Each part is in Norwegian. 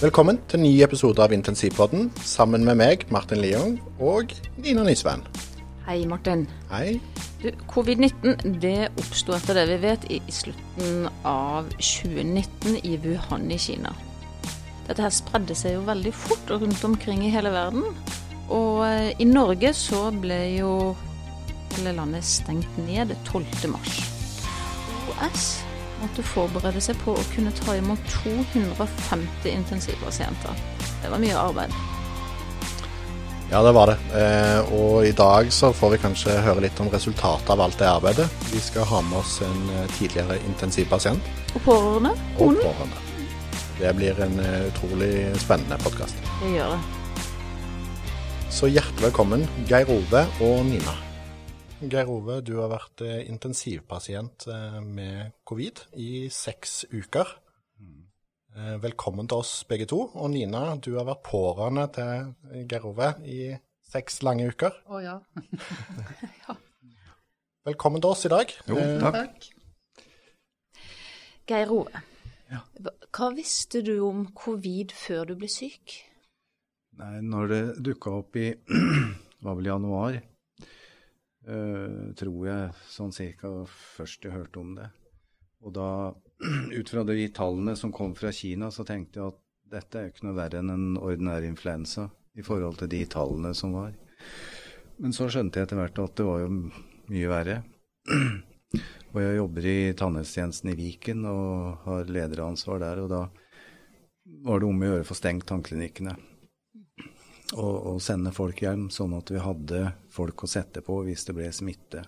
Velkommen til en ny episode av Intensivpodden sammen med meg, Martin Leong, og Nina Nysvenn. Hei, Martin. Hei. Covid-19 det oppsto etter det vi vet i slutten av 2019 i Wuhan i Kina. Dette her spredde seg jo veldig fort rundt omkring i hele verden. Og eh, i Norge så ble jo hele landet stengt ned 12. mars. OS måtte forberede seg på å kunne ta imot 250 intensivpasienter. Det var mye arbeid. Ja, det var det. Eh, og i dag så får vi kanskje høre litt om resultatet av alt det arbeidet. Vi skal ha med oss en eh, tidligere intensivpasient. Og pårørende. Og pårørende. Det blir en eh, utrolig spennende podkast. Det gjør det. Så hjertelig velkommen, Geir Ove og Nina. Geir Ove, du har vært eh, intensivpasient eh, med covid i seks uker. Eh, Velkommen til oss begge to. Og Nina, du har vært pårørende til Geir Ove i seks lange uker. Å ja. Velkommen til oss i dag. Jo, takk. Takk. Geir Ove, Ja. hva- visste du om covid før du ble syk? Nei, når det dukka opp i var vel januar, eh, tror jeg sånn cirka først jeg hørte om det. Og da, ut fra de tallene som kom fra Kina, så tenkte jeg at dette er jo ikke noe verre enn en ordinær influensa i forhold til de tallene som var. Men så skjønte jeg etter hvert at det var jo mye verre. Og jeg jobber i tannhelsetjenesten i Viken og har lederansvar der, og da var det om å gjøre for stengt tannklinikkene og, og sende folk hjem, sånn at vi hadde folk å sette på hvis det ble smitte.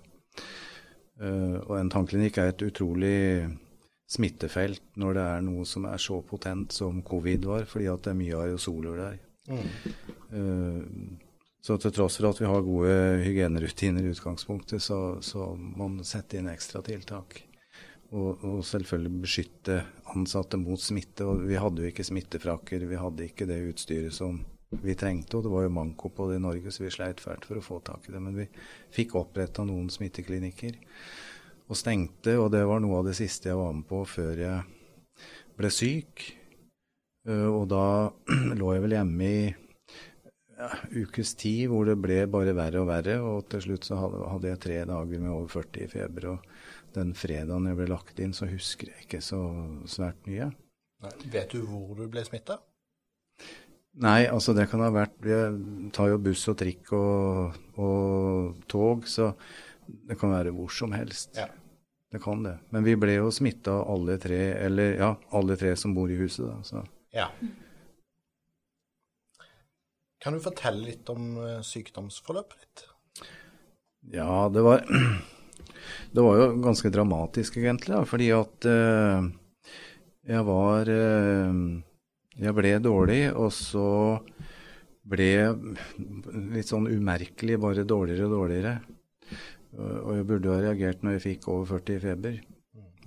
Eh, og en tannklinikk er et utrolig smittefelt når det er noe som er så potent som covid var, fordi at det er mye aerosoler der. Eh, så til tross for at vi har gode hygienerutiner i utgangspunktet, så, så må man sette inn ekstra tiltak. Og, og selvfølgelig beskytte ansatte mot smitte. Og vi hadde jo ikke smittefrakker, vi hadde ikke det utstyret som vi trengte. Og det var jo manko på det i Norge, så vi sleit fælt for å få tak i det. Men vi fikk oppretta noen smitteklinikker og stengte, og det var noe av det siste jeg var med på før jeg ble syk. Eh, Og da lå jeg vel hjemme i ja, ukes tid hvor det ble bare verre og verre, og til slutt så hadde, jeg tre dager med over 40 i feber. Og den fredagen jeg ble lagt inn, så husker jeg ikke så svært mye. Nei, Vet du hvor du ble smitta? Nei, altså det kan ha vært Vi tar jo buss og trikk og, og tog, så det kan være hvor som helst. Ja. Det kan det. Men vi ble jo smitta alle tre, eller ja, alle tre som bor i huset, da. Så. Ja. Kan du fortelle litt om eh, sykdomsforløpet ditt? Ja, det var Det var jo ganske dramatisk, egentlig, da, fordi at uh, jeg var eh, Jeg ble dårlig, og så ble litt sånn umerkelig bare dårligere og dårligere. Og jeg burde ha reagert når jeg fikk over 40 i feber.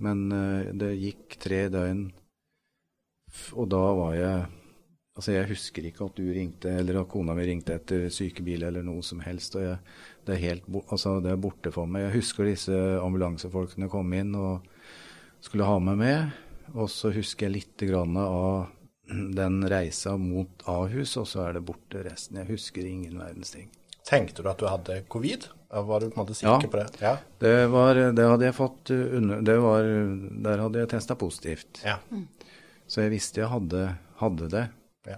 Men eh, det gikk tre døgn, og da var jeg Altså, jeg husker ikke at du ringte, eller at kona mi ringte etter sykebil eller noe som helst. og jeg, det, er helt, altså, det er borte for meg. Jeg husker disse ambulansefolkene kom inn og skulle ha meg med. Og så husker jeg litt av den reisa mot Ahus, og så er det borte resten. Jeg husker ingen verdens ting. Tenkte du at du hadde covid? Var du på en måte Ja. sikker på det? Ja. Det, var, det hadde jeg fått uh, under, det var, Der hadde jeg testa positivt. ja. Så jeg visste jeg hadde, hadde det. Ja.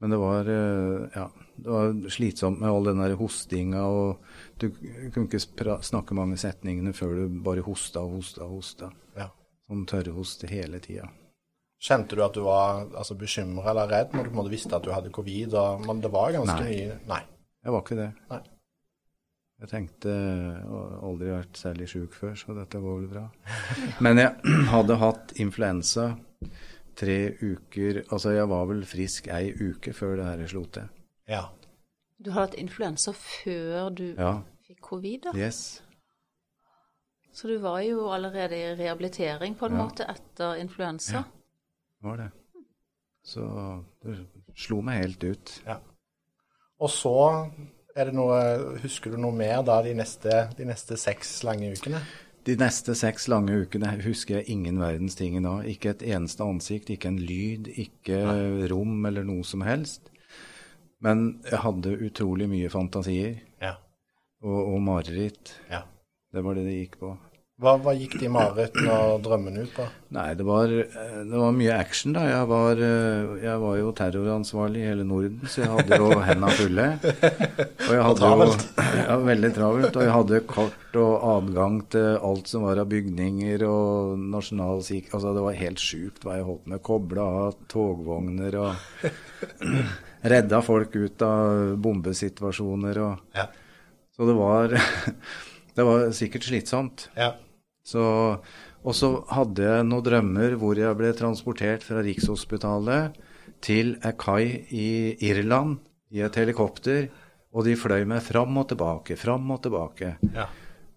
Men det var, eh, ja, det var slitsomt med all den der hostinga, og du kunne ikke snakke mange setningene før du bare hosta og hosta og hosta. ja. Sånn tørrhoste hele tida. Kjente du at du var altså, bekymra eller redd når du på en måte visste at du hadde covid? Og, men det var ganske Nei. mye Nei. Jeg var ikke det. Nei. Jeg tenkte aldri vært særlig sjuk før, så dette går vel bra. Men jeg hadde hatt influensa tre uker Altså, jeg var vel frisk ei uke før det her slo til. Ja. Du hadde hatt influensa før du Ja. fikk covid, da? Yes. Så du var jo allerede i rehabilitering på en Ja. måte etter influensa? Var det. Så det slo meg helt ut. Og så er det noe Husker du noe mer da de neste, de neste seks lange ukene? de neste seks lange ukene husker jeg ingen verdens ting nå. Ikke et eneste ansikt, ikke en lyd, ikke rom eller noe som helst. Men jeg hadde utrolig mye fantasier Ja. og, og mareritt. ja. Det var det det gikk på. Hva, hva gikk de marerittene og drømmene ut på? Nei, det var, eh, det var mye action, da. Jeg var, eh, jeg var jo terroransvarlig i hele Norden, så jeg hadde jo hendene fulle. Og jeg hadde jo ja, veldig travelt. Og jeg hadde kort og adgang til alt som var av bygninger og nasjonalsik... Altså, det var helt sjukt hva jeg holdt med. Kobla av togvogner og redda folk ut av bombesituasjoner og Ja. Så det var Det var sikkert slitsomt. Ja. Så, og så hadde jeg noen drømmer hvor jeg ble transportert fra Rikshospitalet til ei kai i Irland i et helikopter, og de fløy meg fram og tilbake, fram og tilbake. Ja.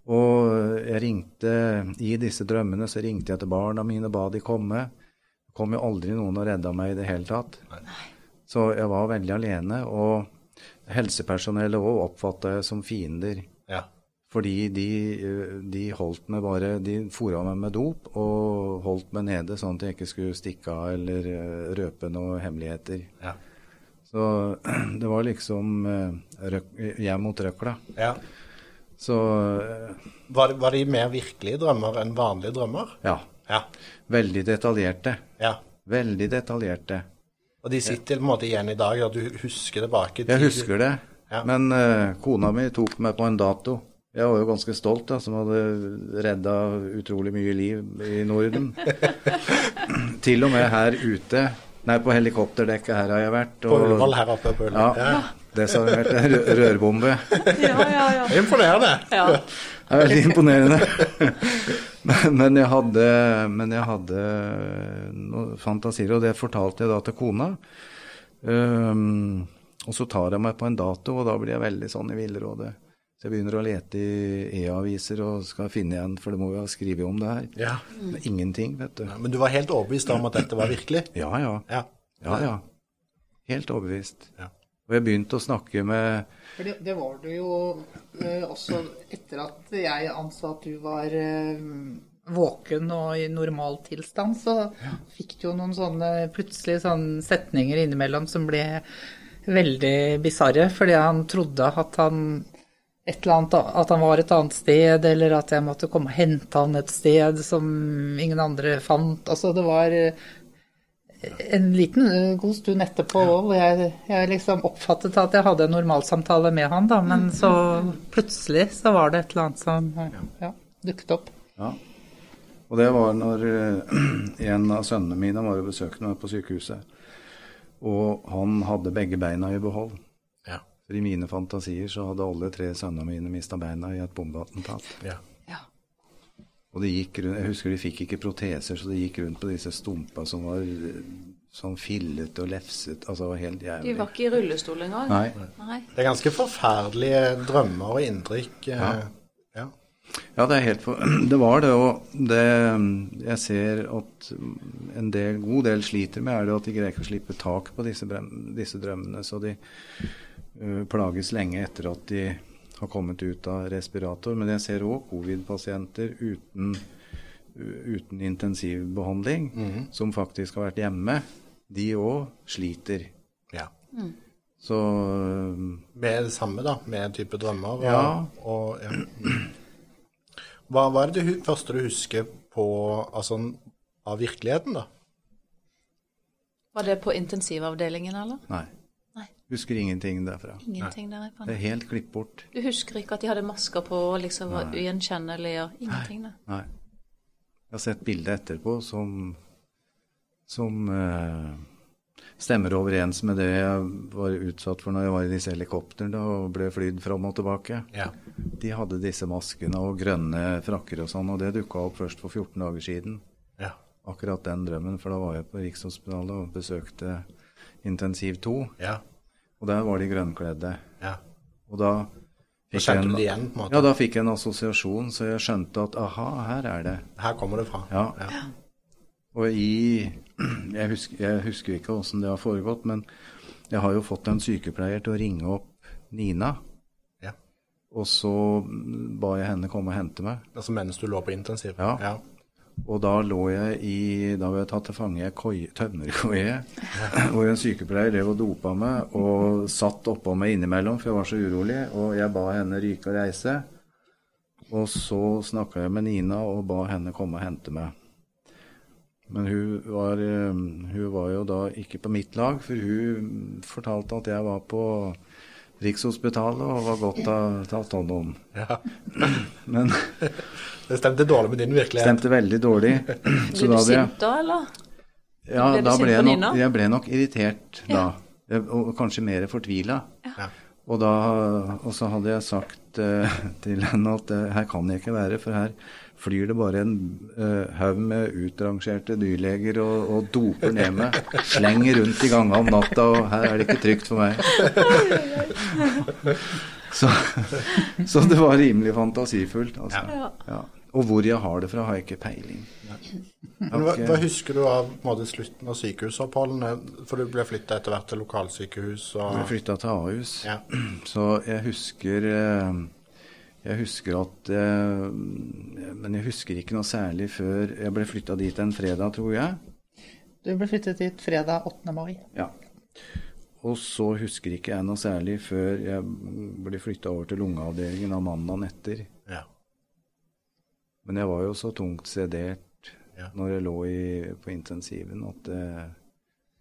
Og jeg ringte i disse drømmene så ringte jeg til barna mine, og ba de komme. Det kom jo aldri noen og redda meg i det hele tatt. Så jeg var veldig alene, og helsepersonellet òg oppfatta jeg som fiender. Fordi de, eh, de holdt meg bare De fora meg med dop og holdt meg nede sånn at jeg ikke skulle stikke av eller eh, røpe noen hemmeligheter. Ja. Så det var liksom eh, røk, jeg mot røkla. ja. Så Var, var de mer virkelige drømmer enn vanlige drømmer? ja. Ja. Veldig detaljerte. ja. Veldig detaljerte. Og de sitter på en måte igjen i dag, og du husker tilbake Jeg husker det. Ja. Men uh, kona mi tok meg på en dato. Jeg var jo ganske stolt, da, som hadde redda utrolig mye liv i Norden. Til og med her ute. Nei, på helikopterdekket her har jeg vært. På Ullevål her oppe på Ullevål. Ja, det som har vært rø- rørbombe. Ja, ja, ja. Er Imponerende. ja. Det er veldig imponerende. Men, men, jeg hadde, men jeg hadde noen fantasier, og det fortalte jeg da til kona. Um, og så tar jeg meg på en dato, og da blir jeg veldig sånn i villrådet. Så jeg begynner å lete i e-aviser og skal finne igjen, for det må jo ha skrevet om det her. Ja. Men Ingenting, vet du. Men du var helt overbevist om at dette var virkelig? Ja, ja. Ja. Ja, ja. Helt overbevist. Ja. Og jeg begynte å snakke med For det, det var du jo eh, også etter at jeg anså at du var eh, våken og i normal tilstand, så fikk du jo noen sånne plutselig sånne setninger innimellom som ble veldig bisarre, fordi han trodde at han et eller annet, at han var et annet sted, eller at jeg måtte komme og hente han et sted som ingen andre fant. Altså, det var eh, en liten eh, god stund etterpå òg, hvor jeg, jeg liksom oppfattet at jeg hadde en normalsamtale med han, da, men så plutselig så var det et eller annet som eh, ja, dukket opp. Ja. Og det var når en av sønnene mine var og besøkte meg på sykehuset. Og han hadde begge beina i behold. For i mine fantasier så hadde alle tre sønnene mine mista beina i et bombeattentat. Ja. ja. Og de gikk rundt, jeg husker de fikk ikke proteser, så de gikk rundt på disse stumpa som var eh, sånn fillete og lefset. Altså det var helt De var ikke i rullestol engang? Nei. Nei. Det er ganske forferdelige drømmer og inntrykk. eh, Ja. ja. Ja, det er helt for, Det var det, og det jeg ser at en del, god del sliter med, er det at de greier ikke å slippe tak på disse, brem- disse drømmene. Så de plages lenge etter at de har kommet ut av respirator. Men jeg ser òg covid-pasienter uten, uten intensivbehandling, som faktisk har vært hjemme. De òg sliter. ja. Så Med det samme, da. Med en type drømmer. Og, Ja. og, ja. Hva, hva er det du, første du husker på altså, av virkeligheten, da? Var det på intensivavdelingen, eller? nei. Nei. Husker ingenting derfra. Ingenting der. Det er helt klipp bort. Du husker ikke at de hadde masker på og liksom var ugjenkjennelige og ingenting? da? Nei. Jeg har sett bildet etterpå som, som uh, stemmer overens med det jeg var utsatt for når jeg var i disse helikoptrene og ble flydd fram og tilbake. Ja. De hadde disse maskene og grønne frakker og sånn, og det dukka opp først for 14 dager siden. Ja. Akkurat den drømmen, for da var jeg på Rikshospitalet og besøkte intensiv 2, Ja. Og der var de grønnkledde. ja. Og da fikk jeg en- igjen, på en måte? Ja, da fikk jeg en assosiasjon, så jeg skjønte at aha, her er det. Her kommer det fra. Ja. Ja. Og i Jeg husker, jeg husker ikke åssen det har foregått, men jeg har jo fått en sykepleier til å ringe opp Nina. Ja. Og så ba jeg henne komme og hente meg. Altså mens du lå på intensiv? Ja. Ja. Og da lå jeg i Da var jeg tatt til fange i ei koie- tømmerkoie, hvor en sykepleier drev og dopa meg og satt oppå meg innimellom, for jeg var så urolig. Og jeg ba henne ryke og reise. Og så snakka jeg med Nina og ba henne komme og hente meg. Men hun var, eh, hun var jo da ikke på mitt lag, for hun fortalte at jeg var på Rikshospitalet og var godt ta- tatt hånd om. Ja. Men Det stemte dårlig med din virkelighet. stemte veldig dårlig. ble du sint da, eller? Ja, Ble da ble jeg, nok, jeg ble nok irritert da. Jeg, og kanskje mer fortvila. Ja. Og, da, og så hadde jeg sagt uh, til henne at uh, her kan jeg ikke være, for her flyr det bare en uh, haug med utrangerte dyrleger og, og doper ned meg. Slenger rundt i gangene om natta, og her er det ikke trygt for meg. Så, så det var rimelig fantasifullt. Altså. Ja. Ja. Og hvor jeg har det fra, har jeg ikke peiling. Men hva, hva husker du av måte, slutten av sykehusoppholdene? For du ble flytta etter hvert til lokalsykehus og Jeg flytta til Ahus. Ja. Så jeg husker eh, Jeg husker at eh, Men jeg husker ikke noe særlig før jeg ble flytta dit en fredag, tror jeg. Du ble flyttet dit fredag 8. mai. Ja. Og så husker ikke jeg noe særlig før jeg ble flytta over til lungeavdelingen av mandagen etter. Ja. Men jeg var jo så tungt sedert Ja. når jeg lå i, på intensiven at eh,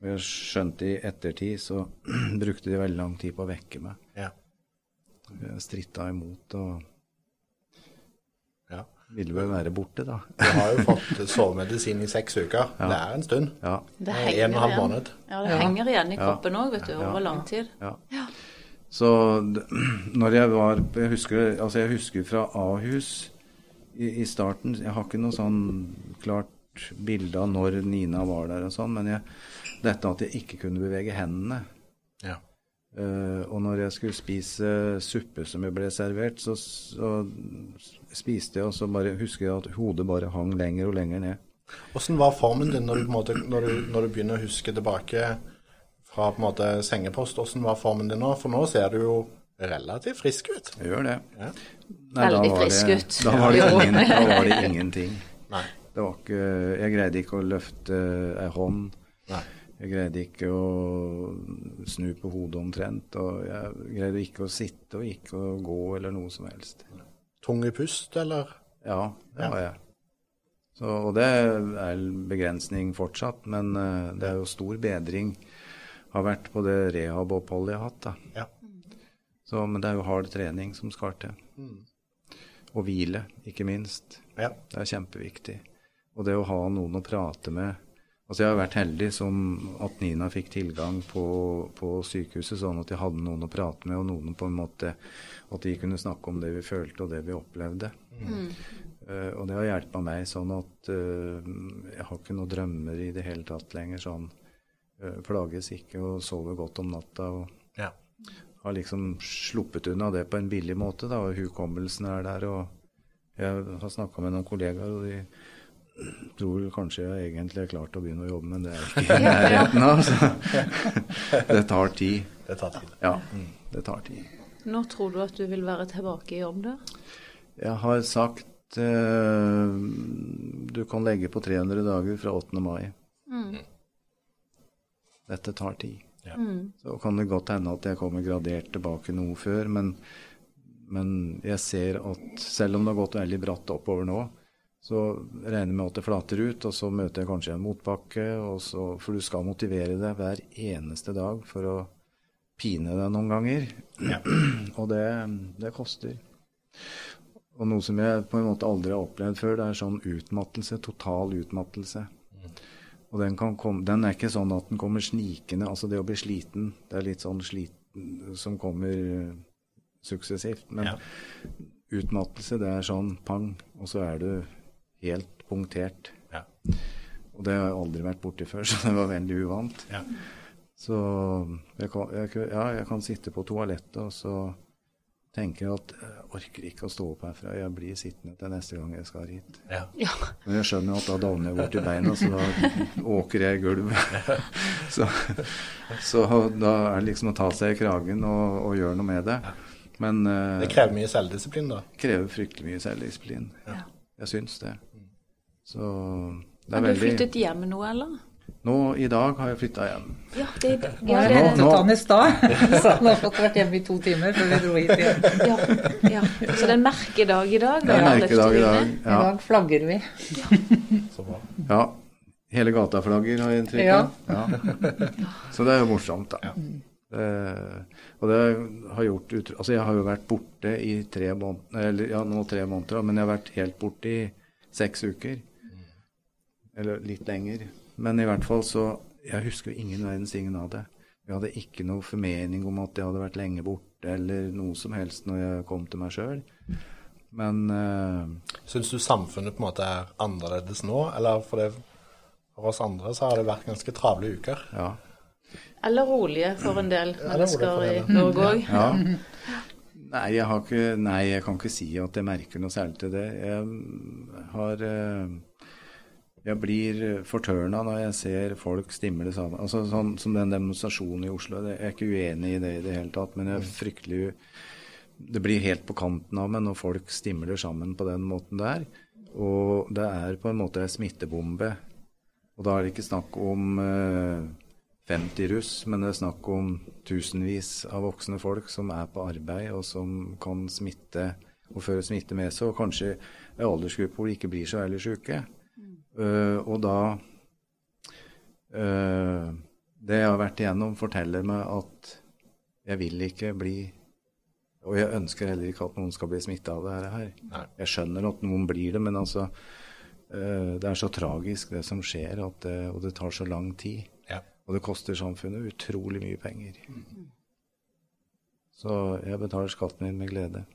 og jeg skjønte i ettertid så brukte de veldig lang tid på å vekke meg. Ja. Jeg stritta imot og ville vel være borte, da. Du har jo fått sovemedisin i seks uker. Ja. Det er en stund. Ja. Det Eh, henger En og en halv måned. Ja, det Ja. henger igjen i kroppen òg, vet du, Ja. over lang tid. ja. Så når jeg var Jeg husker, altså jeg husker fra Ahus i, i starten Jeg har ikke noe sånn klart bilde av når Nina var der og sånn, men jeg, dette at jeg ikke kunne bevege hendene. Eh, og når jeg skulle spise suppe som jeg ble servert, så, så spiste jeg, og så bare husker jeg at hodet bare hang lenger og lenger ned. Hvordan var formen din når du, på en måte, når du, når du begynner å huske tilbake fra på en måte sengepost? Hvordan var formen din nå? For nå ser du jo relativt frisk ut. Jeg gjør det. Ja. Nei, Veldig var det- frisk ut. Da var det, ingen, da var det ingenting. Nei. Det var ikke, jeg greide ikke å løfte ei hånd. Nei. Jeg greide ikke å snu på hodet omtrent. Og jeg greide ikke å sitte og ikke å gå eller noe som helst. Tung i pust, eller? Ja, det var har jeg. Så, og det er begrensning fortsatt, men eh, det er jo stor bedring. Har vært på det rehab-oppholdet jeg har hatt. da. Ja. Så, men det er jo hard trening som skal til. Og hvile, ikke minst. ja. Det er kjempeviktig. Og det å ha noen å prate med Altså Jeg har vært heldig som at Nina fikk tilgang på, på sykehuset, sånn at jeg hadde noen å prate med, og noen på en måte At de kunne snakke om det vi følte og det vi opplevde. Eh, og det har hjulpet meg sånn at uh, jeg har ikke noen drømmer i det hele tatt lenger. sånn uh, Plages ikke og sover godt om natta. og ja. har liksom sluppet unna det på en billig måte, da, og hukommelsen er der. Og jeg har snakka med noen kollegaer, og de tror kanskje jeg egentlig er klar til å begynne å jobbe, men det er ikke i nærheten av. Så det tar tid. Det tar tid. Ja, det tar tid. Når tror du at du vil være tilbake i jobb der? Jeg har sagt eh, du kan legge på 300 dager fra 8. mai. Dette tar tid. Ja. Så kan det godt hende at jeg kommer gradert tilbake noe før, men, men jeg ser at selv om det har gått veldig bratt oppover nå, så regner jeg med at det flater ut, og så møter jeg kanskje en motbakke, og så, for du skal motivere deg hver eneste dag for å pine deg noen ganger. Ja. Og det, det koster. Og noe som jeg på en måte aldri har opplevd før, det er sånn utmattelse, total utmattelse. Og den, kan komme, den er ikke sånn at den kommer snikende. Altså det å bli sliten, det er litt sånn sliten som kommer suksessivt. Men Ja. utmattelse, det er sånn pang, og så er du helt punktert. Ja. Og det har jeg aldri vært borti før, så det var veldig uvant. Ja. Så jeg kan, jeg, ja, jeg kan sitte på toalettet og så tenker jeg at jeg orker ikke å stå opp herfra. Jeg blir sittende til neste gang jeg skal hit. Ja. Ja. Men jeg skjønner at da dovner jeg bort i beina, så da åker jeg i gulvet. Så, så da er det liksom å ta seg i kragen og, og gjøre noe med det. Men eh, Det krever mye selvdisiplin, da. krever fryktelig mye selvdisiplin. Ja. Jeg syns det. Så det Har er du flyttet hjem nå, eller? Nå i dag har jeg flytta hjem. Ja, det, er ja, jeg det, hentet nå- han i stad, han har fått vært hjemme i to timer før vi dro hit igjen. ja, ja. Så det er en merkedag i dag? Det er en merkedag i dag. I dag flagger vi. Så ja. Hele gata flagger, har jeg inntrykk av. Ja. Så det er jo morsomt, da. Det, og det har gjort. Altså, jeg har jo vært borte i tre måneder Eller ja, nå tre måneder, men jeg har vært helt borte i seks uker. Eller litt lenger. Men i hvert fall så Jeg husker jo ingen verdens ingen av det. Vi hadde ikke noe formening om at jeg hadde vært lenge borte, eller noe som helst når jeg kom til meg sjøl. Men uh, Syns du samfunnet på en måte er annerledes nå? Eller for, det, for oss andre så har det vært ganske travle uker. ja. Eller rolige for en del det er rolig mennesker i. Norge òg. Ja. Nei, jeg nei, jeg kan ikke si at jeg merker noe særlig til det. Jeg har eh, Jeg blir fortørna når jeg ser folk stimle sammen. Altså sånn som den demonstrasjonen i Oslo. Jeg er ikke uenig i det i det hele tatt, men jeg er fryktelig Det blir helt på kanten av meg når folk stimler sammen på den måten der. Og det er på en måte en smittebombe. Og da er det ikke snakk om eh, 50 russ, men det er snakk om tusenvis av voksne folk som er på arbeid, og som kan smitte og føre smitte med seg, og kanskje en aldersgruppe hvor de ikke blir så veldig syke. Uh, og da uh, Det jeg har vært igjennom, forteller meg at jeg vil ikke bli Og jeg ønsker heller ikke at noen skal bli smitta av det her. Nei. Jeg skjønner at noen blir det, men altså uh, Det er så tragisk, det som skjer, at det, og det tar så lang tid. Og det koster samfunnet utrolig mye penger. Så jeg betaler skatten min med glede.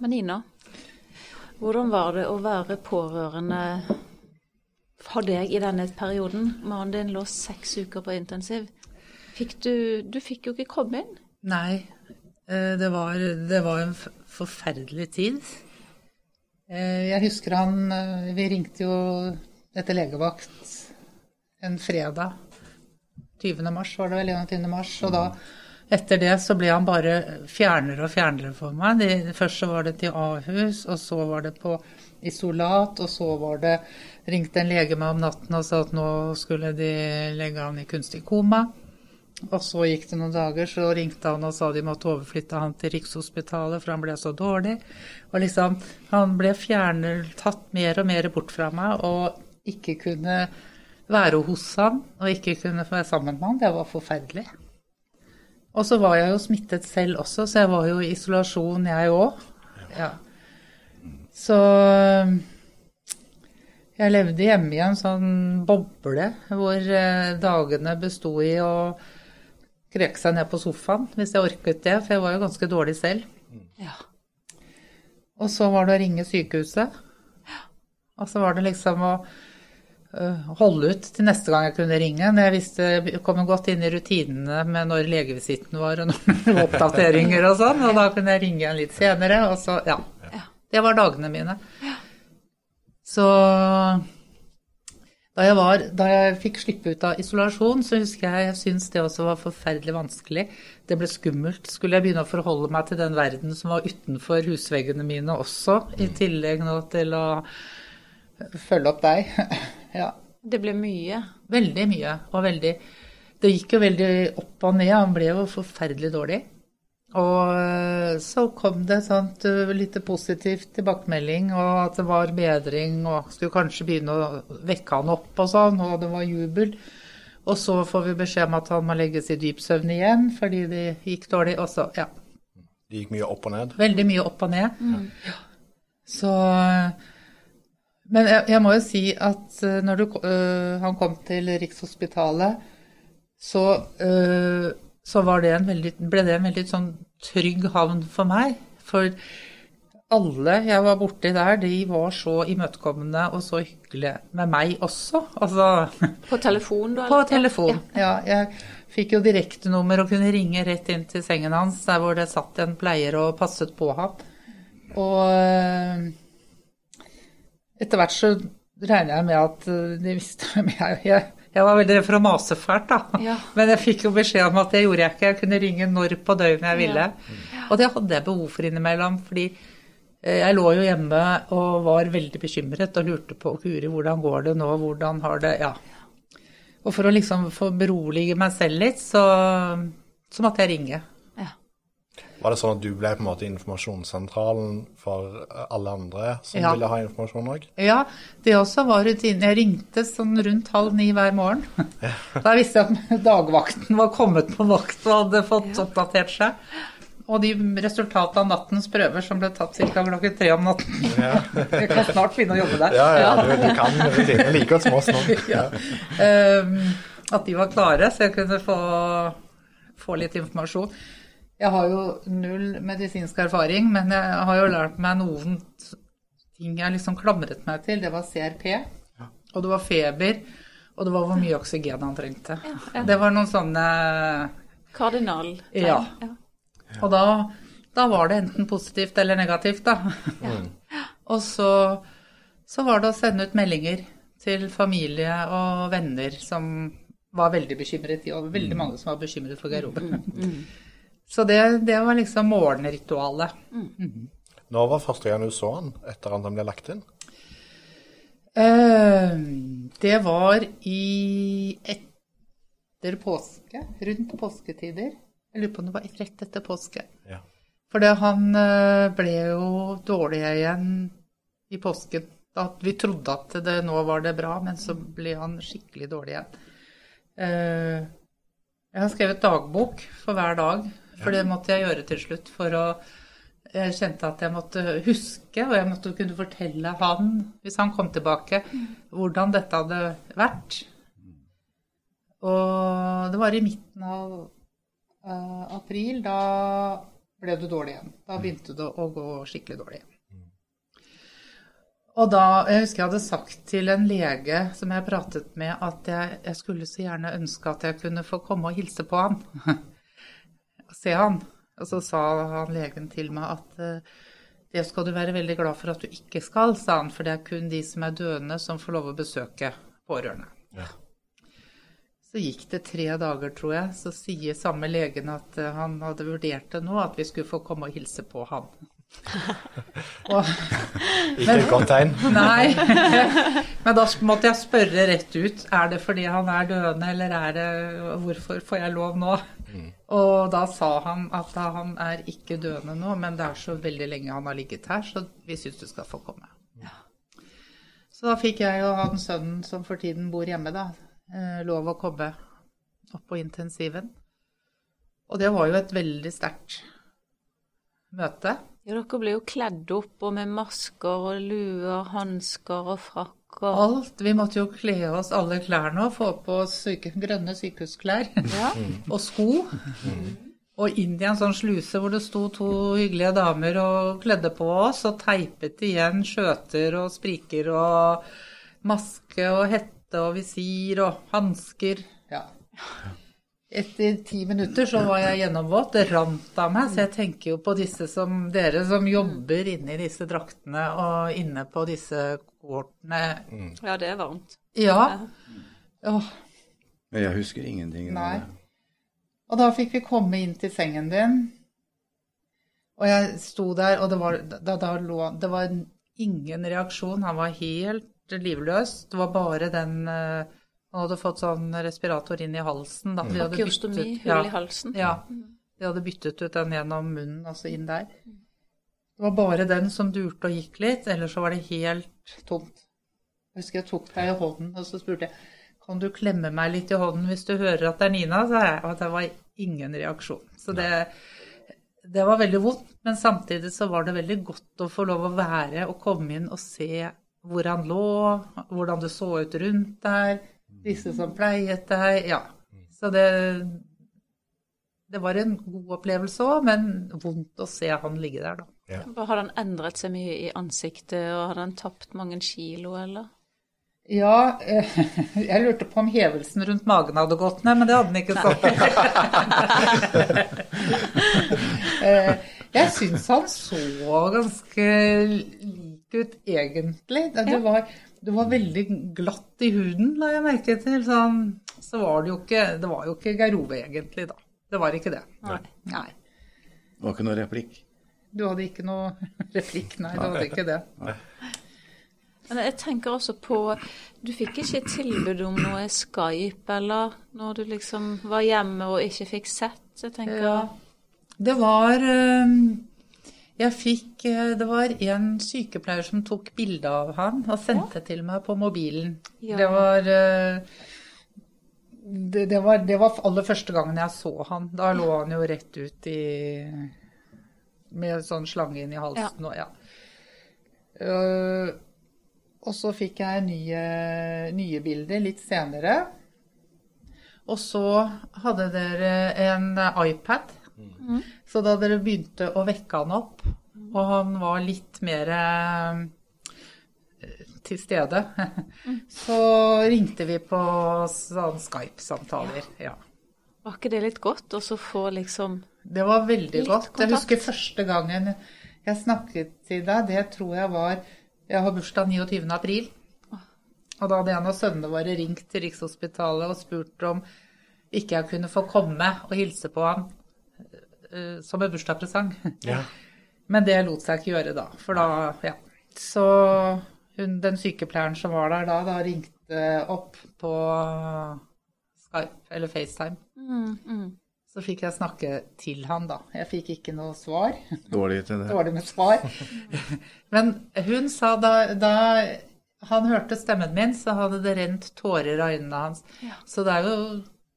Men Nina, hvordan var det å være pårørende for deg i denne perioden? Mannen din lå seks uker på intensiv. Fikk du, du fikk jo ikke komme inn. Nei, eh, det var, det var en forferdelig tid. Eh, Jeg husker han eh, Vi ringte jo etter legevakt en fredag. 20. mars var det vel, 21. mars. Og da, etter det så ble han bare fjernere og fjernere for meg. De, først så var det til Ahus, og så var det på isolat, og så var det Ringte en lege meg om natten og sa at nå skulle de legge han i kunstig koma. Og så gikk det noen dager, så ringte han og sa de måtte overflytte han til Rikshospitalet, for han ble så dårlig. Og liksom, han ble fjernet, tatt mer og mer bort fra meg, og ikke kunne være hos han, og ikke kunne være sammen med han. Det var forferdelig. Og så var jeg jo smittet selv også, så jeg var jo i isolasjon, jeg òg. Ja. Så jeg levde hjemme i en sånn boble hvor eh, dagene besto i å kreke seg ned på sofaen hvis jeg orket det, for jeg var jo ganske dårlig selv. Ja. Og så var det å ringe sykehuset. Og så var det liksom å øh, holde ut til neste gang jeg kunne ringe. Når jeg visste, jeg kom godt inn i rutinene med når legevisitten var og når oppdateringer og sånn. Og da kunne jeg ringe igjen litt senere. Og så, ja. Ja. Det var dagene mine. Så da jeg, var, da jeg fikk slippe ut av isolasjon, så husker jeg jeg syntes det også var forferdelig vanskelig. Det ble skummelt. Skulle jeg begynne å forholde meg til den verden som var utenfor husveggene mine også, i tillegg nå til å følge opp deg. ja. Det ble mye. Veldig mye. Og veldig Det gikk jo veldig opp og ned. Han ble jo forferdelig dårlig. Og øh, så kom det et sånt litt positivt tilbakemelding, og at det var bedring, og skulle kanskje begynne å vekke han opp og sånn, og det var jubel. Og så får vi beskjed om at han må legges i dyp søvn igjen fordi det gikk dårlig. Og så, ja. Det gikk mye opp og ned. Veldig mye opp og ned. Ja. Så Men jeg, jeg må jo si at når du, øh, han kom til Rikshospitalet, så, øh, så var det en veldig, ble det en veldig sånn trygg havn for meg. For alle jeg var borti der, de var så imøtekommende og så hyggelige med meg også. Altså På telefon, da? på telefon. Ja, jeg fikk jo direktenummer og kunne ringe rett inn til sengen hans, der hvor det satt en pleier og passet på ham. Og øh, etter hvert så regner jeg med at øh, de visste hvem jeg Jeg, var veldig redd for å mase fælt, da. Ja. Men jeg fikk jo beskjed om at det gjorde jeg ikke. Jeg kunne ringe når på døgnet jeg ville. Og det hadde jeg behov for innimellom, fordi eh, jeg lå jo hjemme og var veldig bekymret og lurte på Guri, hvordan går det nå, hvordan har det Ja. Og for å liksom få berolige meg selv litt, så, så måtte jeg ringe. Ja. Var det sånn at du ble på en måte informasjonssentralen for alle andre som Ja. ville ha informasjon òg? Ja, det også var rutinen. Jeg ringte sånn rundt halv ni hver morgen. Da visste jeg at dagvakten var kommet på vakt og hadde fått oppdatert seg. Og de resultatene av nattens prøver som ble tatt ca. klokken tre om natten. Jeg kan snart begynne å jobbe der. Ja, ja, du, du kan rutinene like godt som oss nå. Ja. um, at de var klare, så jeg kunne få, få litt informasjon. Jeg har jo null medisinsk erfaring, men jeg har jo lært meg noen ting jeg liksom klamret meg til. Det var CRP, og det var feber, og det var hvor mye oksygen han trengte. Det var noen sånne Kardinal. Ja. Og da, da var det enten positivt eller negativt, da. Og så, så var det å sende ut meldinger til familie og venner som var veldig bekymret. Og veldig mange som var bekymret for Geir Ove. Så det, det var liksom morgenritualet. Når var første gang du så han etter at han ble lagt inn? Uh, det var i etter påske, rundt påsketider. Jeg lurer på om det var rett etter påske. Ja. For han eh, ble jo dårlig igjen i påsken. At vi trodde at det, nå var det bra, men så ble han skikkelig dårlig igjen. Uh, jeg har skrevet dagbok for hver dag, for det måtte jeg gjøre til slutt for å jeg kjente at jeg måtte huske, og jeg måtte kunne fortelle han, hvis han kom tilbake, hvordan dette hadde vært. Og det var i midten av uh, april, da ble du dårlig igjen. Da begynte det å gå skikkelig dårlig igjen. Og da, Jeg husker jeg hadde sagt til en lege som jeg pratet med, at jeg, jeg skulle så gjerne ønske at jeg kunne få komme og hilse på han. Se han. Og så sa han legen til meg at eh, det skal du være veldig glad for at du ikke skal, sa han, for det er kun de som er døende som får lov å besøke pårørende. Ja. Så gikk det tre dager, tror jeg, så sier samme legen at eh, han hadde vurdert det nå, at vi skulle få komme og hilse på han. og, Ikke et godt tegn. Nei. Men da måtte jeg spørre rett ut. Er det fordi han er døende, eller er det Hvorfor får jeg lov nå? Og da sa han at han er ikke døende nå, men det er så veldig lenge han har ligget her, så vi syns du skal få komme. Så da fikk jeg og han sønnen som for tiden bor hjemme, da, eh, lov å komme opp på intensiven. Og det var jo et veldig sterkt møte. Ja, dere ble jo kledd opp og med masker og luer, hansker og frakk og Alt. Vi måtte jo kle oss alle klærne og få på oss syke, grønne sykehusklær. Ja. og sko. Og inn i en sånn sluse hvor det sto to hyggelige damer og kledde på oss og teipet igjen skjøter og spriker og maske og hette og visir og hansker. Ja. Etter ti minutter så var jeg gjennomvåt. Det rant av meg. Så jeg tenker jo på disse som dere som jobber inne i disse draktene og inne på disse kohortene. Ja, det er varmt. Ja. Åh, Men jeg husker ingenting. Nei. Og da fikk vi komme inn til sengen din. Og jeg sto der, og det var, da, da lå, det var ingen reaksjon. Han var helt livløs. Det var bare den eh, Han hadde fått sånn respirator inn i halsen. Da. De hadde Akiostomi, byttet- hull i halsen. Ja. De hadde byttet ut den gjennom munnen, altså inn der. Det var bare den som durte og gikk litt, ellers så var det helt tomt. Jeg husker jeg tok deg i hånden, og så spurte jeg kan du klemme meg litt i hånden hvis du hører at det er Nina, sa jeg. Og det var ingen reaksjon. Så det, det var veldig vondt, men samtidig så var det veldig godt å få lov å være og komme inn og se hvor han lå, hvordan det så ut rundt der, disse som pleiet deg. Ja. Så det, det var en god opplevelse òg, men vondt å se han ligge der, da. Har han endret seg mye i ansiktet, og har han tapt mange kilo, eller? Ja, eh, jeg lurte på om hevelsen rundt magen hadde gått ned, men det hadde den ikke sånn. Eh, jeg syns han så ganske lik ut, egentlig. Det, var, Du var veldig glatt i huden, la jeg merke til. Så, så var det jo ikke Det var jo ikke Geir Ove egentlig, da. Det var ikke det. Nei. Nei. Det var ikke noe replikk. Du hadde ikke noe replikk, nei. Du hadde ikke det. Men jeg tenker også på Du fikk ikke tilbud om noe Skype, eller når du liksom var hjemme og ikke fikk sett? Jeg tenker Ja. Det var eh, Jeg fikk eh, Det var en sykepleier som tok bilde av han og sendte til meg på mobilen. Ja. Det var eh, det, det, var, det var aller første gangen jeg så han. Da lå han jo rett ut i Med sånn slange inn i halsen og ja. Uh, og så fikk jeg nye, nye bilder litt senere. Og så hadde dere en iPad. Så da dere begynte å vekke han opp, og han var litt mer eh, til stede, så ringte vi på sånn Skype-samtaler. Ja. Var ikke det litt godt å så få liksom Det var veldig Litt godt. Jeg husker første gangen jeg snakket til deg, det tror jeg var Jeg har bursdag 29. april. Og da hadde en av sønnene våre ringt til Rikshospitalet og spurt om ikke jeg kunne få komme og hilse på han som en bursdagspresang. Ja. Men det lot seg ikke gjøre da. For da, ja. Så hun, den sykepleieren som var der da, da ringte opp på Skype eller FaceTime. mm, mm. Så fikk jeg snakke til han, da. Jeg fikk ikke noe svar. Dårlig til det. Dårlig med svar. Men hun sa da, da han hørte stemmen min, så hadde det rent tårer av øynene hans. Ja. Så det er jo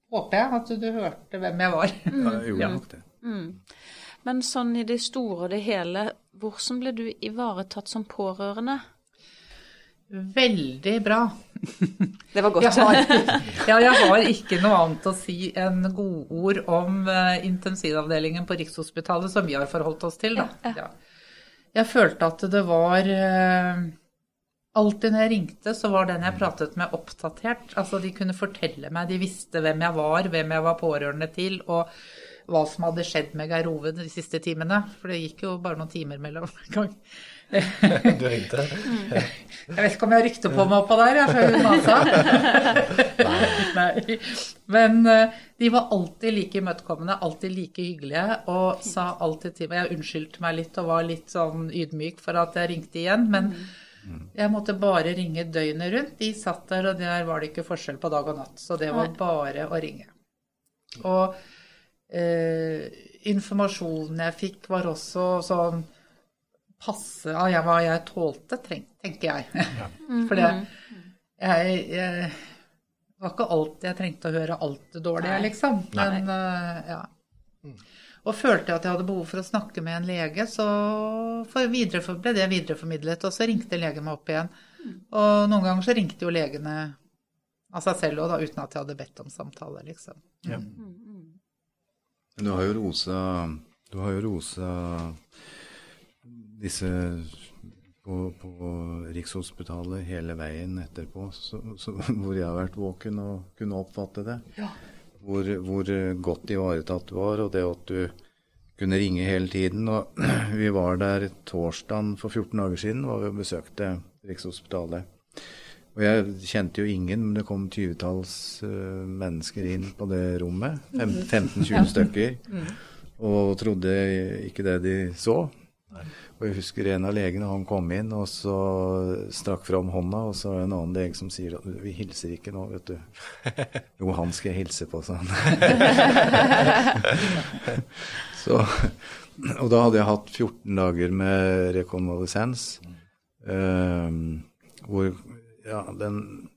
Håper jeg at du hørte hvem jeg var. Ja, jeg gjorde nok det. Mm. Men sånn i det store og det hele, hvordan ble du ivaretatt som pårørende? Veldig bra. Det var Jeg godt. har, ja, jeg har ikke noe annet å si enn godord om eh, intensivavdelingen på Rikshospitalet, som vi har forholdt oss til. Da. Ja, Ja. Jeg følte at det var eh, Alltid når jeg ringte, så var den jeg pratet med, oppdatert. Altså, de kunne fortelle meg, de visste hvem jeg var, hvem jeg var pårørende til, og hva som hadde skjedd med Geir Ove de siste timene. For det gikk jo bare noen timer mellom gang. Du ringte? Jeg vet ikke om jeg rykte på meg oppå der, jeg, før hun masa. Nei. Men eh, de var alltid like imøtekommende, alltid like hyggelige, og sa alltid til meg Jeg unnskyldte meg litt og var litt sånn ydmyk for at jeg ringte igjen, men jeg måtte bare ringe døgnet rundt. De satt der, og der var det ikke forskjell på dag og natt. Så det var bare å ringe. Og eh, informasjonen jeg fikk, var også sånn passe av jeg- hva jeg tålte, tenker jeg. For det jeg, jeg var ikke alt jeg trengte å høre alt det dårlige, liksom. Men uh, ja. Og følte jeg at jeg hadde behov for å snakke med en lege, så ble det videreformidlet. Og så ringte legen meg opp igjen. Og noen ganger så ringte jo legene av seg selv òg, uten at jeg hadde bedt om samtale, liksom. Ja. Men du har jo rosa Du har jo rosa disse på, på Rikshospitalet hele veien etterpå, så, så, hvor jeg har vært våken og kunne oppfatte det. Hvor, hvor godt ivaretatt du var, og det at du kunne ringe hele tiden. Og vi var der torsdagen for 14 dager siden var vi og besøkte Rikshospitalet. Og jeg kjente jo ingen, men det kom tyvetalls uh, mennesker inn på det rommet. 15-20 stykker. Og trodde ikke det de så. Og jeg husker en av legene, han kom inn og så strakk fram hånda, og så er det en annen lege som sier at vi hilser ikke nå, vet du. Jo, han skal jeg hilse på, sa han. så, og da hadde jeg hatt 14 dager med rekonvalesens, Um, hvor ja, den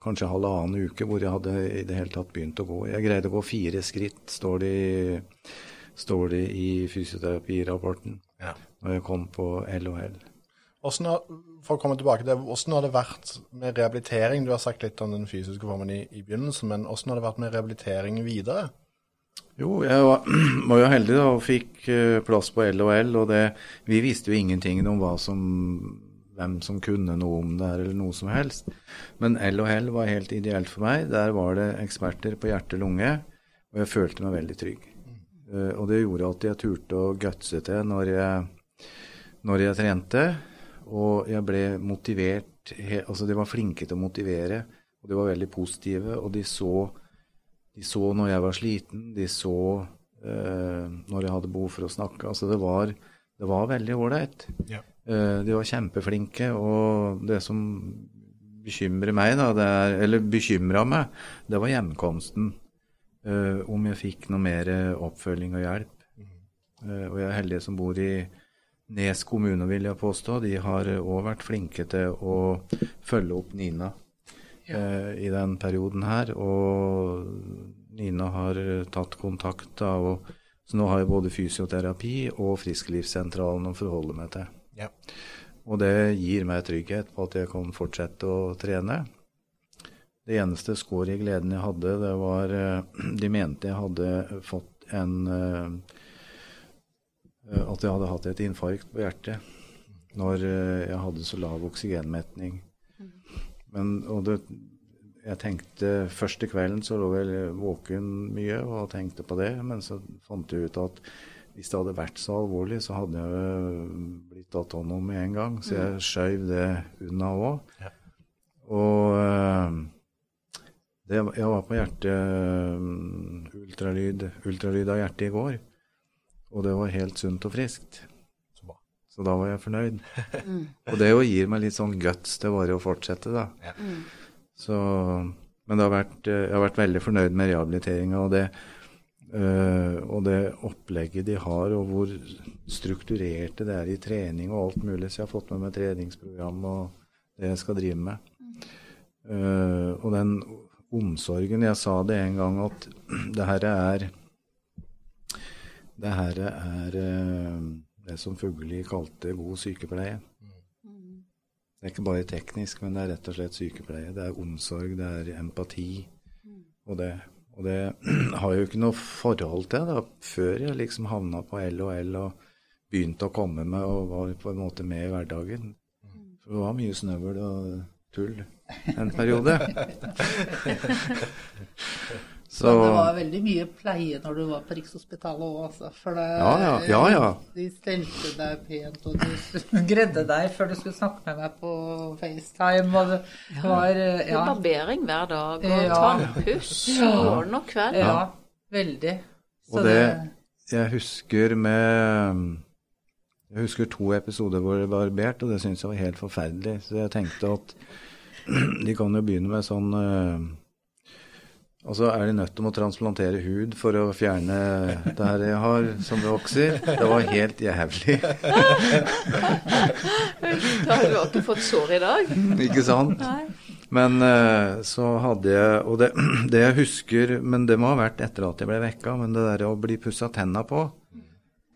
kanskje halvannen uke hvor jeg hadde i det hele tatt begynt å gå. Jeg greide å gå fire skritt, står det, i- står det i fysioterapirapporten Ja. når jeg kom på LHL. Hvordan har, for å komme tilbake til, hvordan har det vært med rehabilitering? Du har sagt litt om den fysiske formen i, i begynnelsen, men hvordan har det vært med rehabilitering videre? Jo, jeg var, var jo heldig da, og fikk eh, plass på LHL, og det, vi visste jo ingenting om hva som, hvem som kunne noe om det her, eller noe som helst. Men LHL var helt ideelt for meg. Der var det eksperter på hjerte-lunge, og jeg følte meg veldig trygg. Eh, og det gjorde at jeg turte å gutse til når jeg, når jeg trente, og jeg ble motivert Altså, de var flinke til å motivere, og de var veldig positive. Og de så, de så når jeg var sliten, de så eh, når jeg hadde behov for å snakke. Altså, det var, det var veldig ålreit. Ja. Eh, de var kjempeflinke, og det som bekymrer meg, da, det er, eller bekymra meg, det var hjemkomsten. Uh, om jeg fikk noe mer oppfølging og hjelp. Uh, og jeg er heldig som bor i Nes kommune, vil jeg påstå. De har òg vært flinke til å følge opp Nina uh, i den perioden her. Og Nina har tatt kontakt, da, og, så nå har jeg både fysioterapi og Frisklivssentralen å forholde meg til. Ja. Og det gir meg trygghet på at jeg kan fortsette å trene. Det eneste skår i gleden jeg hadde, det var eh, De mente jeg hadde fått en eh, At jeg hadde hatt et infarkt på hjertet når eh, jeg hadde så lav oksygenmetning. Men, og det, jeg tenkte Første kvelden så lå jeg våken mye og tenkte på det, men så fant jeg ut at hvis det hadde vært så alvorlig, så hadde jeg blitt tatt hånd om med en gang. Så jeg skjøv det unna òg. Ja. Og eh, det, jeg var på hjerte ultralyd, ultralyd av hjertet i går, og det var helt sunt og friskt. Så da var jeg fornøyd. Og det jo gir meg litt sånn guts til bare å fortsette, da. Ja. Så, men det har vært, eh, jeg har vært veldig fornøyd med rehabiliteringa og det, eh, og det opplegget de har, og hvor strukturerte det er i trening og alt mulig. Så jeg har fått med meg treningsprogram og det jeg skal drive med. Uh, og den omsorgen Jeg sa det en gang at det her er Det her er uh, det som Fugelli kalte god sykepleie. Det er ikke bare teknisk, men det er rett og slett sykepleie. Det er omsorg, det er empati. Og det, og det har jo ikke noe forhold til da, før jeg liksom havna på LHL og begynte å komme med og var på en måte med i hverdagen. For det var mye snøvel og tull en periode. Så Men det var veldig mye pleie når du var på Rikshospitalet òg, altså. For det, Ja, ja, ja, ja. de stelte deg pent, og du gredde deg før du skulle snakke med meg på FaceTime. Og det var eh, Ja. barbering hver dag, og Ja. tannpuss morgen og kveld. ja veldig. Så Og det Jeg husker med Jeg husker to episoder hvor det var barbert, og det syntes jeg var helt forferdelig. Så jeg tenkte at de kan jo begynne med sånn eh, Altså, er de nødt til å transplantere hud for å fjerne det her jeg har som vokser? Det var helt jævlig, Da har du ikke fått sår i dag. ikke sant? Nei. Men eh, så hadde jeg Og det, det jeg husker, men det må ha vært etter at jeg ble vekka, men det der å bli pussa tenna på,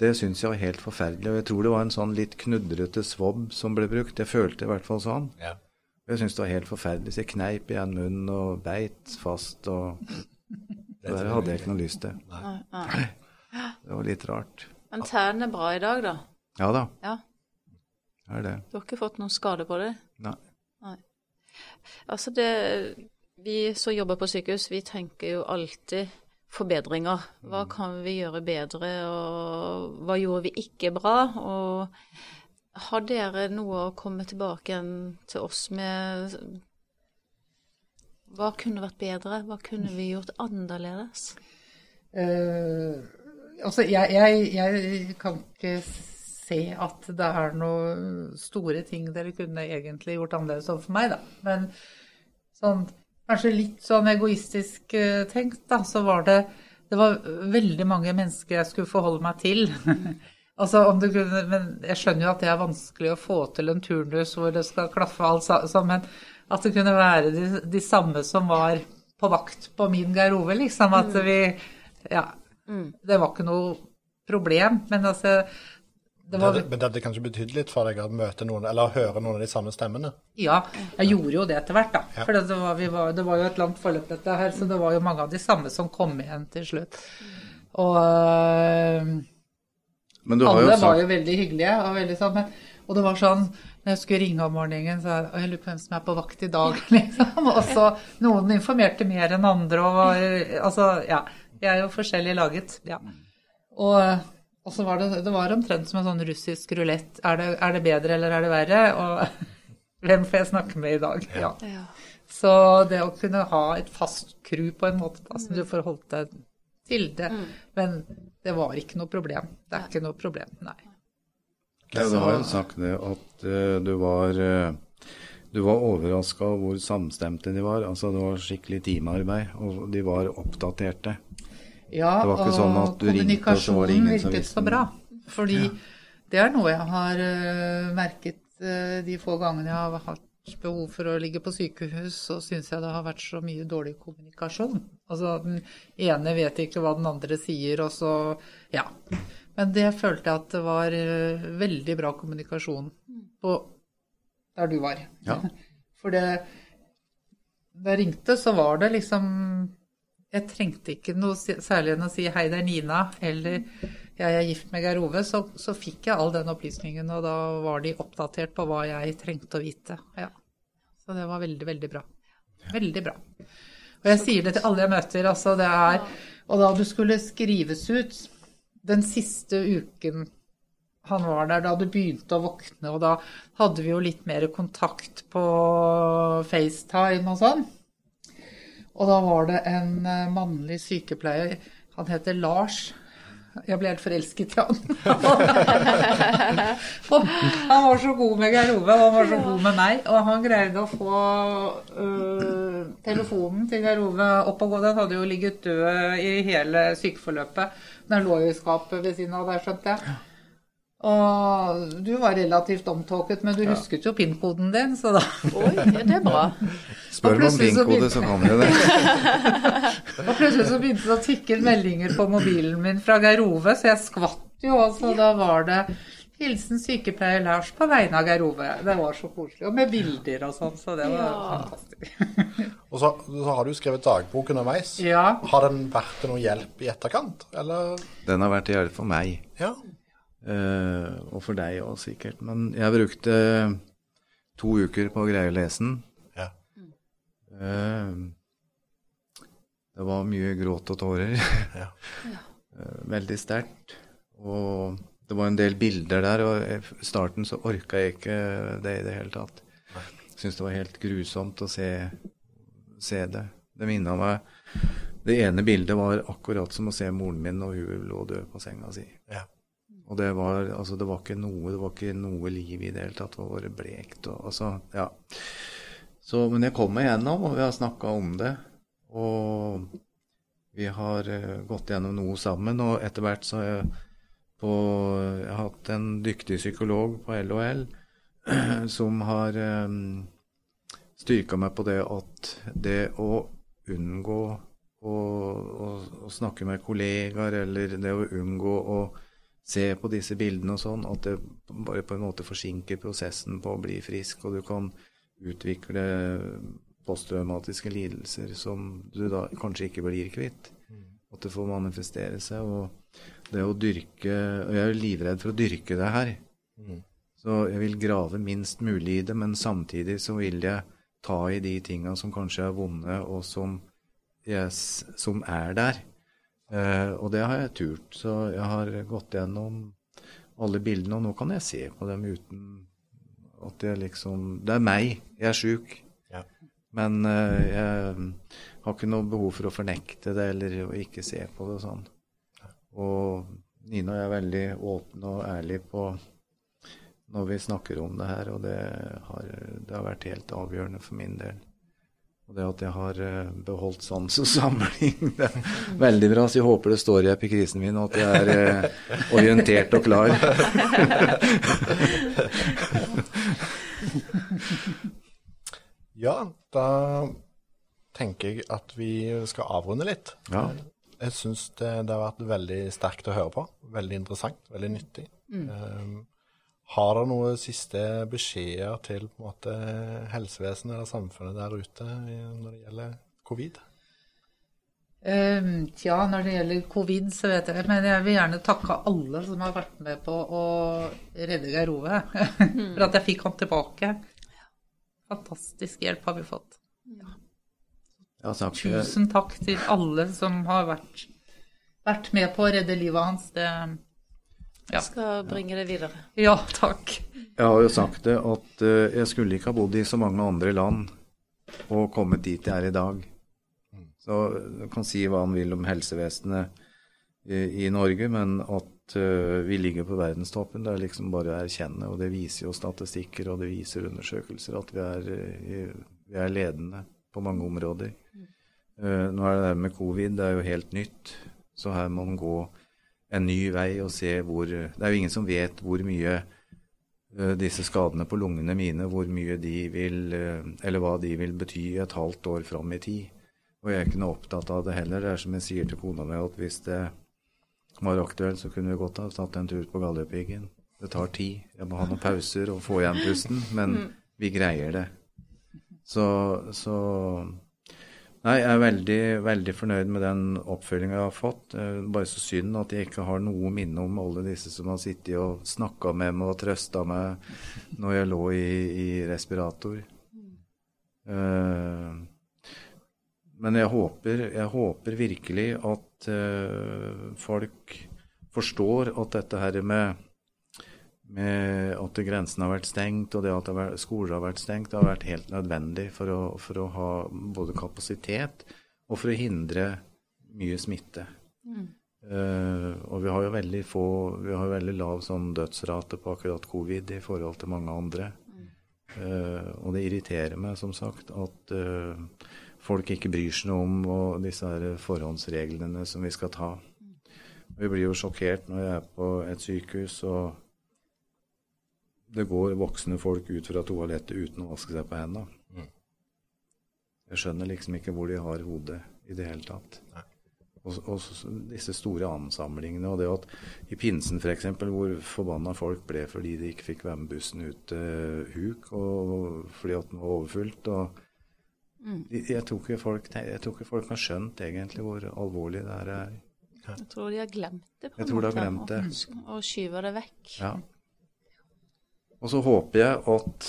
det syns jeg var helt forferdelig. Og jeg tror det var en sånn litt knudrete svobb som ble brukt. Jeg følte i hvert fall sånn. Ja. Jeg syns det var helt forferdelig. Så jeg kneip igjen munnen og beit fast og Det der hadde jeg ikke noe lyst til. Nei, nei. Det var litt rart. Men tærne er bra i dag, da. Ja da, Ja. er det. Du har ikke fått noen skade på det? Nei. Altså det Vi som jobber på sykehus, vi tenker jo alltid forbedringer. Hva kan vi gjøre bedre, og hva gjorde vi ikke bra? Og har dere noe å komme tilbake til oss med Hva kunne vært bedre? Hva kunne vi gjort annerledes? Eh, altså, jeg, jeg, jeg kan ikke se at det er noen store ting dere kunne egentlig gjort annerledes overfor meg, da. Men sånn, kanskje litt sånn egoistisk eh, tenkt, da, så var det Det var veldig mange mennesker jeg skulle forholde meg til. altså, om du, men jeg skjønner jo at det er vanskelig å få til en turnus hvor det skal klaffe alt sa- sammen. At det kunne være de, de samme som var på vakt på min garderobe, liksom. At vi Ja. Det var ikke noe problem, men altså det var, men det hadde kanskje betydd litt for deg å møte noen, eller høre noen av de samme stemmene? Ja, jeg gjorde jo det etter hvert, da. Ja. For det var, vi var, det var jo et langt forløp, dette her, så det var jo mange av de samme som kom igjen til slutt. Og øh, Men du har jo alle var sagt jo veldig hyggelige. Og, veldig sånn, men, og det var sånn når jeg skulle ringe om morgenen, så jeg, jeg lurer på hvem som er på vakt i dag, liksom. Og så noen informerte mer enn andre, og altså, ja. Vi er jo forskjellig laget. Ja. Og, og så var det, det var omtrent som en sånn russisk rulett. Er det, er det bedre, eller er det verre? Og Hvem får jeg snakke med i dag? Ja. Ja. Så det å kunne ha et fast crew på en måte, da, som du forholdt deg til det. Men det var ikke noe problem. Det er ikke noe problem, nei. Ja, du har jo sagt det at uh, du var uh, du var overraska over hvor samstemte de var. Altså Det var skikkelig teamarbeid, og de var oppdaterte. Ja, Det var ikke og sånn at du ringte, så kommunikasjonen ingen som virket så bra. Fordi det er noe jeg har uh, merket de få gangene jeg har hatt behov for å ligge på sykehus, så syns jeg det har vært så mye dårlig kommunikasjon. Altså den ene vet ikke hva den andre sier, og så Ja. Men det følte jeg at det var eh, veldig bra kommunikasjon på der du var. Ja. For det Da jeg ringte, så var det liksom Jeg trengte ikke noe særlig enn å si 'hei, det er Nina', eller 'jeg er gift med Geir Ove', så, så fikk jeg all den opplysningen, og da var de oppdatert på hva jeg trengte å vite. Ja. Så det var veldig, veldig bra. Veldig bra. Og jeg sier det til alle jeg møter, altså det er Og da du skulle skrives ut den siste uken han var der, da du begynte å våkne, og da hadde vi jo litt mer kontakt på FaceTime og sånn. Og da var det en eh, mannlig sykepleier, han heter Lars. Jeg ble helt forelsket i han. Han var så god med Geir Ove, og han var så god med meg. Og han greide å få øh, telefonen til Geir Ove opp og gå. Den hadde jo ligget død i hele sykeforløpet. Den lå jo i skapet ved siden av der, skjønte jeg. Og du var relativt omtåket, men du husket jo PIN-koden din, så da Oi, ja, det er bra. Spør Og meg om PIN-kode, så kan jeg det. Og plutselig så begynte det å tikke meldinger på mobilen min fra Geir Ove, så jeg skvatt jo, og så da var det Hilsen sykepleier Lars på vegne av Geir Ove. Det var så koselig. Og med bilder og sånn, så det var Ja. fantastisk. Og så, så har du skrevet dagbok underveis. Ja. Har den vært til noe hjelp i etterkant, eller? Den har vært til hjelp for meg. Ja. Eh, og for deg òg, sikkert. Men jeg brukte to uker på å greie å lese den. Ja. Eh, det var mye gråt og tårer. Ja. Eh, Veldig sterkt. Og det var en del bilder der, og i starten så orka jeg ikke det i det hele tatt. Syns det var helt grusomt å se, se det. Det minna meg Det ene bildet var akkurat som å se moren min når hun lå død på senga si. Og det var, altså, det var ikke noe det var ikke noe liv i det hele tatt. Det var blekt. Og, altså, ja. Så, men jeg kom meg gjennom, og vi har snakka om det. Og vi har eh, gått gjennom noe sammen, og etter hvert så har jeg på Jeg har hatt en dyktig psykolog på LHL som har um, styrka meg på det at det å unngå å, å, å snakke med kollegaer, eller det å unngå å se på disse bildene og sånn, at det bare på en måte forsinker prosessen på å bli frisk, og du kan utvikle posttraumatiske lidelser som du da kanskje ikke blir kvitt. At det får manifestere seg. Og det å dyrke Og jeg er livredd for å dyrke det her. Så jeg vil grave minst mulig i det, men samtidig så vil jeg ta i de tinga som kanskje er vonde, og som, yes, som er der. Eh, og det har jeg turt. Så jeg har gått gjennom alle bildene, og nå kan jeg se på dem uten at jeg liksom Det er meg. Jeg er sjuk. Ja. Men eh, jeg har ikke noe behov for å fornekte det eller å ikke se på det og sånn. Og Nina og jeg er veldig åpne og ærlige på når vi snakker om det her, og det har, det har vært helt avgjørende for min del. Og det at jeg har eh, beholdt sans og samling, det er veldig bra. Så jeg håper det står i epikrisen min og at jeg er eh, orientert og klar. Ja, da tenker jeg at vi skal avrunde litt. Ja. Jeg syns det, det har vært veldig sterkt å høre på. Veldig interessant, veldig nyttig. Um, har dere noen siste beskjeder til på en måte, helsevesenet eller samfunnet der ute når det gjelder covid? Um, tja, når det gjelder covid, så vet jeg Men jeg vil gjerne takke alle som har vært med på å redde Geir Ove. For at jeg fikk han tilbake. Fantastisk hjelp har vi fått. Ja. Ja, takk. Tusen takk til alle som har vært, vært med på å redde livet hans. Det Jeg skal bringe det videre. Ja, takk. Jeg har jo sagt det at eh, jeg skulle ikke ha bodd i så mange andre land og kommet dit jeg er i dag. Så du kan si hva han vil om helsevesenet i, i Norge, men at eh, vi ligger på verdenstoppen, det er liksom bare å erkjenne. Og det viser jo statistikker og det viser undersøkelser at vi er, eh, vi er ledende på mange områder. Eh, nå er det der med covid, det er jo helt nytt. Så her må man gå en ny vei og se hvor Det er jo ingen som vet hvor mye eh, disse skadene på lungene mine, hvor mye de vil eh, Eller hva de vil bety et halvt år fram i tid. Og jeg er ikke noe opptatt av det heller. Det er som jeg sier til kona mi, at hvis det var aktuelt, så kunne vi godt ha tatt en tur på Galdhøpiggen. Det tar tid. Jeg må ha noen pauser og få igjen pusten, men vi greier det. Så, så Nei, jeg er veldig, veldig fornøyd med den oppfølginga jeg har fått. Eh, Bare så synd at jeg ikke har noe minne om alle disse som har sittet og snakka med meg og trøsta meg når jeg lå i, i respirator. Eh, men jeg håper, jeg håper virkelig at eh, folk forstår at dette her med med at grensen har vært stengt, og det at skoler har vært stengt, det har vært helt nødvendig for å, for å ha både kapasitet og for å hindre mye smitte. Eh, og vi har jo veldig få Vi har jo veldig lav sånn dødsrate på akkurat covid i forhold til mange andre. Eh, og det irriterer meg som sagt at uh, folk ikke bryr seg noe om og disse her forhåndsreglene som vi skal ta. Vi blir jo sjokkert når jeg er på et sykehus og det går voksne folk ut fra toalettet uten å vaske seg på hendene. Jeg skjønner liksom ikke hvor de har hodet i det hele tatt. Og, og disse store ansamlingene, og det at i pinsen f.eks., hvor forbanna folk ble fordi de ikke fikk være med bussen ut til Huk, og fordi at den var overfylt. og mm. jeg tror, ikke folk, jeg tror ikke folk har skjønt egentlig hvor alvorlig det her er. Jeg tror de har glemt det. på en Jeg tror de har måte, glemt det. Og, og skyver det vekk. Ja. Og så håper jeg at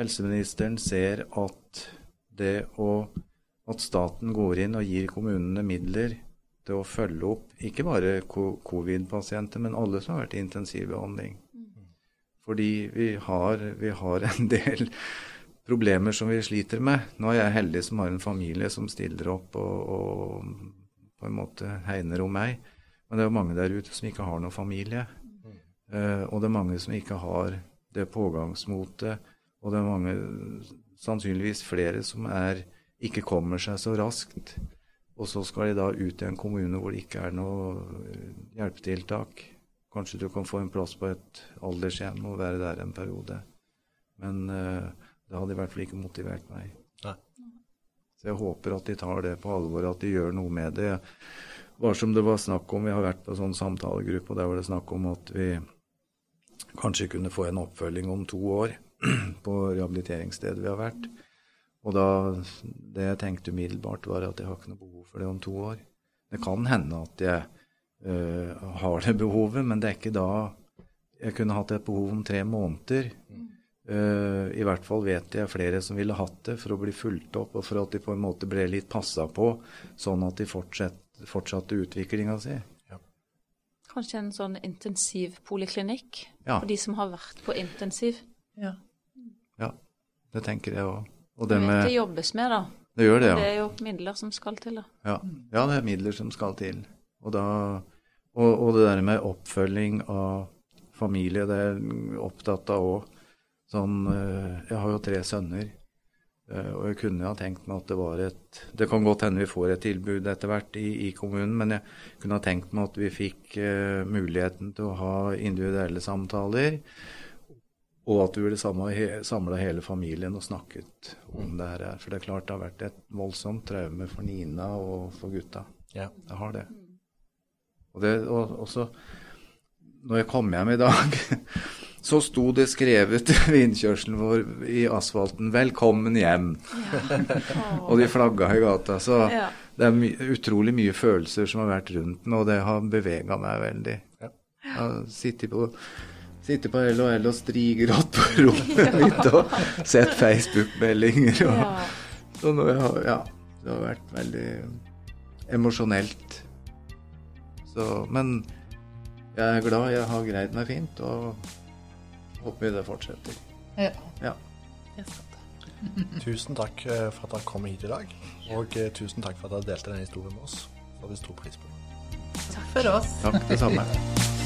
helseministeren ser at det å at staten går inn og gir kommunene midler til å følge opp ikke bare covid-pasienter, men alle som har vært i intensivbehandling. Fordi vi har, vi har en del problemer som vi sliter med. Nå er jeg heldig som har en familie som stiller opp og, og på en måte hegner om meg. Men det er jo mange der ute som ikke har noen familie. Eh, og det er mange som ikke har det pågangsmotet. Og det er mange, sannsynligvis flere, som er, ikke kommer seg så raskt. Og så skal de da ut i en kommune hvor det ikke er noe eh, hjelpetiltak. Kanskje du kan få en plass på et aldershjem og være der en periode. Men eh, det hadde i hvert fall ikke motivert meg. Nei. Så jeg håper at de tar det på alvor, at de gjør noe med det. Bare som det var snakk om, Vi har vært på sånn samtalegruppe, og der var det snakk om at vi kanskje kunne få en oppfølging om to år på rehabiliteringsstedet vi har vært. Og da, Det jeg tenkte umiddelbart, var at jeg har ikke noe behov for det om to år. Det kan hende at jeg øh, har det behovet, men det er ikke da Jeg kunne hatt et behov om tre måneder. Uh, I hvert fall vet jeg flere som ville hatt det for å bli fulgt opp, og for at de på en måte ble litt passa på, sånn at de fortsett, fortsatte utviklinga si. Kanskje en sånn intensivpoliklinikk Ja. for de som har vært på intensiv. Ja. Ja, det tenker jeg òg. Og det vet det med jobbes med, da. Det gjør det, ja. Det er jo midler som skal til, da. Ja, ja det er midler som skal til. Og, da, og, og det der med oppfølging av familie, det er jeg opptatt av òg. Sånn, eh, jeg har jo tre sønner, og jeg kunne ha tenkt meg at det var et Det kan godt hende vi får et tilbud etter hvert i, i kommunen, men jeg kunne ha tenkt meg at vi fikk uh, muligheten til å ha individuelle samtaler. Og at vi ville samla hele familien og snakket om det her. For det er klart det har vært et voldsomt traume for Nina og for gutta. Ja. Det har det. Og, det, og også når jeg kom hjem i dag, så sto det skrevet ved innkjørselen vår i asfalten 'Velkommen hjem'. og de flagga i gata. Så Ja. det er my utrolig mye følelser som har vært rundt den, og det har bevega meg veldig. Ja. Jeg har sittet på, sittet på LHL og strigrått på rommet mitt og sett Facebook-meldinger. Og, Ja. så nå, ja, det har vært veldig emosjonelt. Så, men jeg er glad jeg har greid meg fint. Og Håper vi det fortsetter. Ja, Ja. det det. Tusen takk eh, for at dere kom hit i dag, og eh, tusen takk for at dere delte denne historien med oss. Det har vi stor pris på. Takk for oss. Takk, det samme.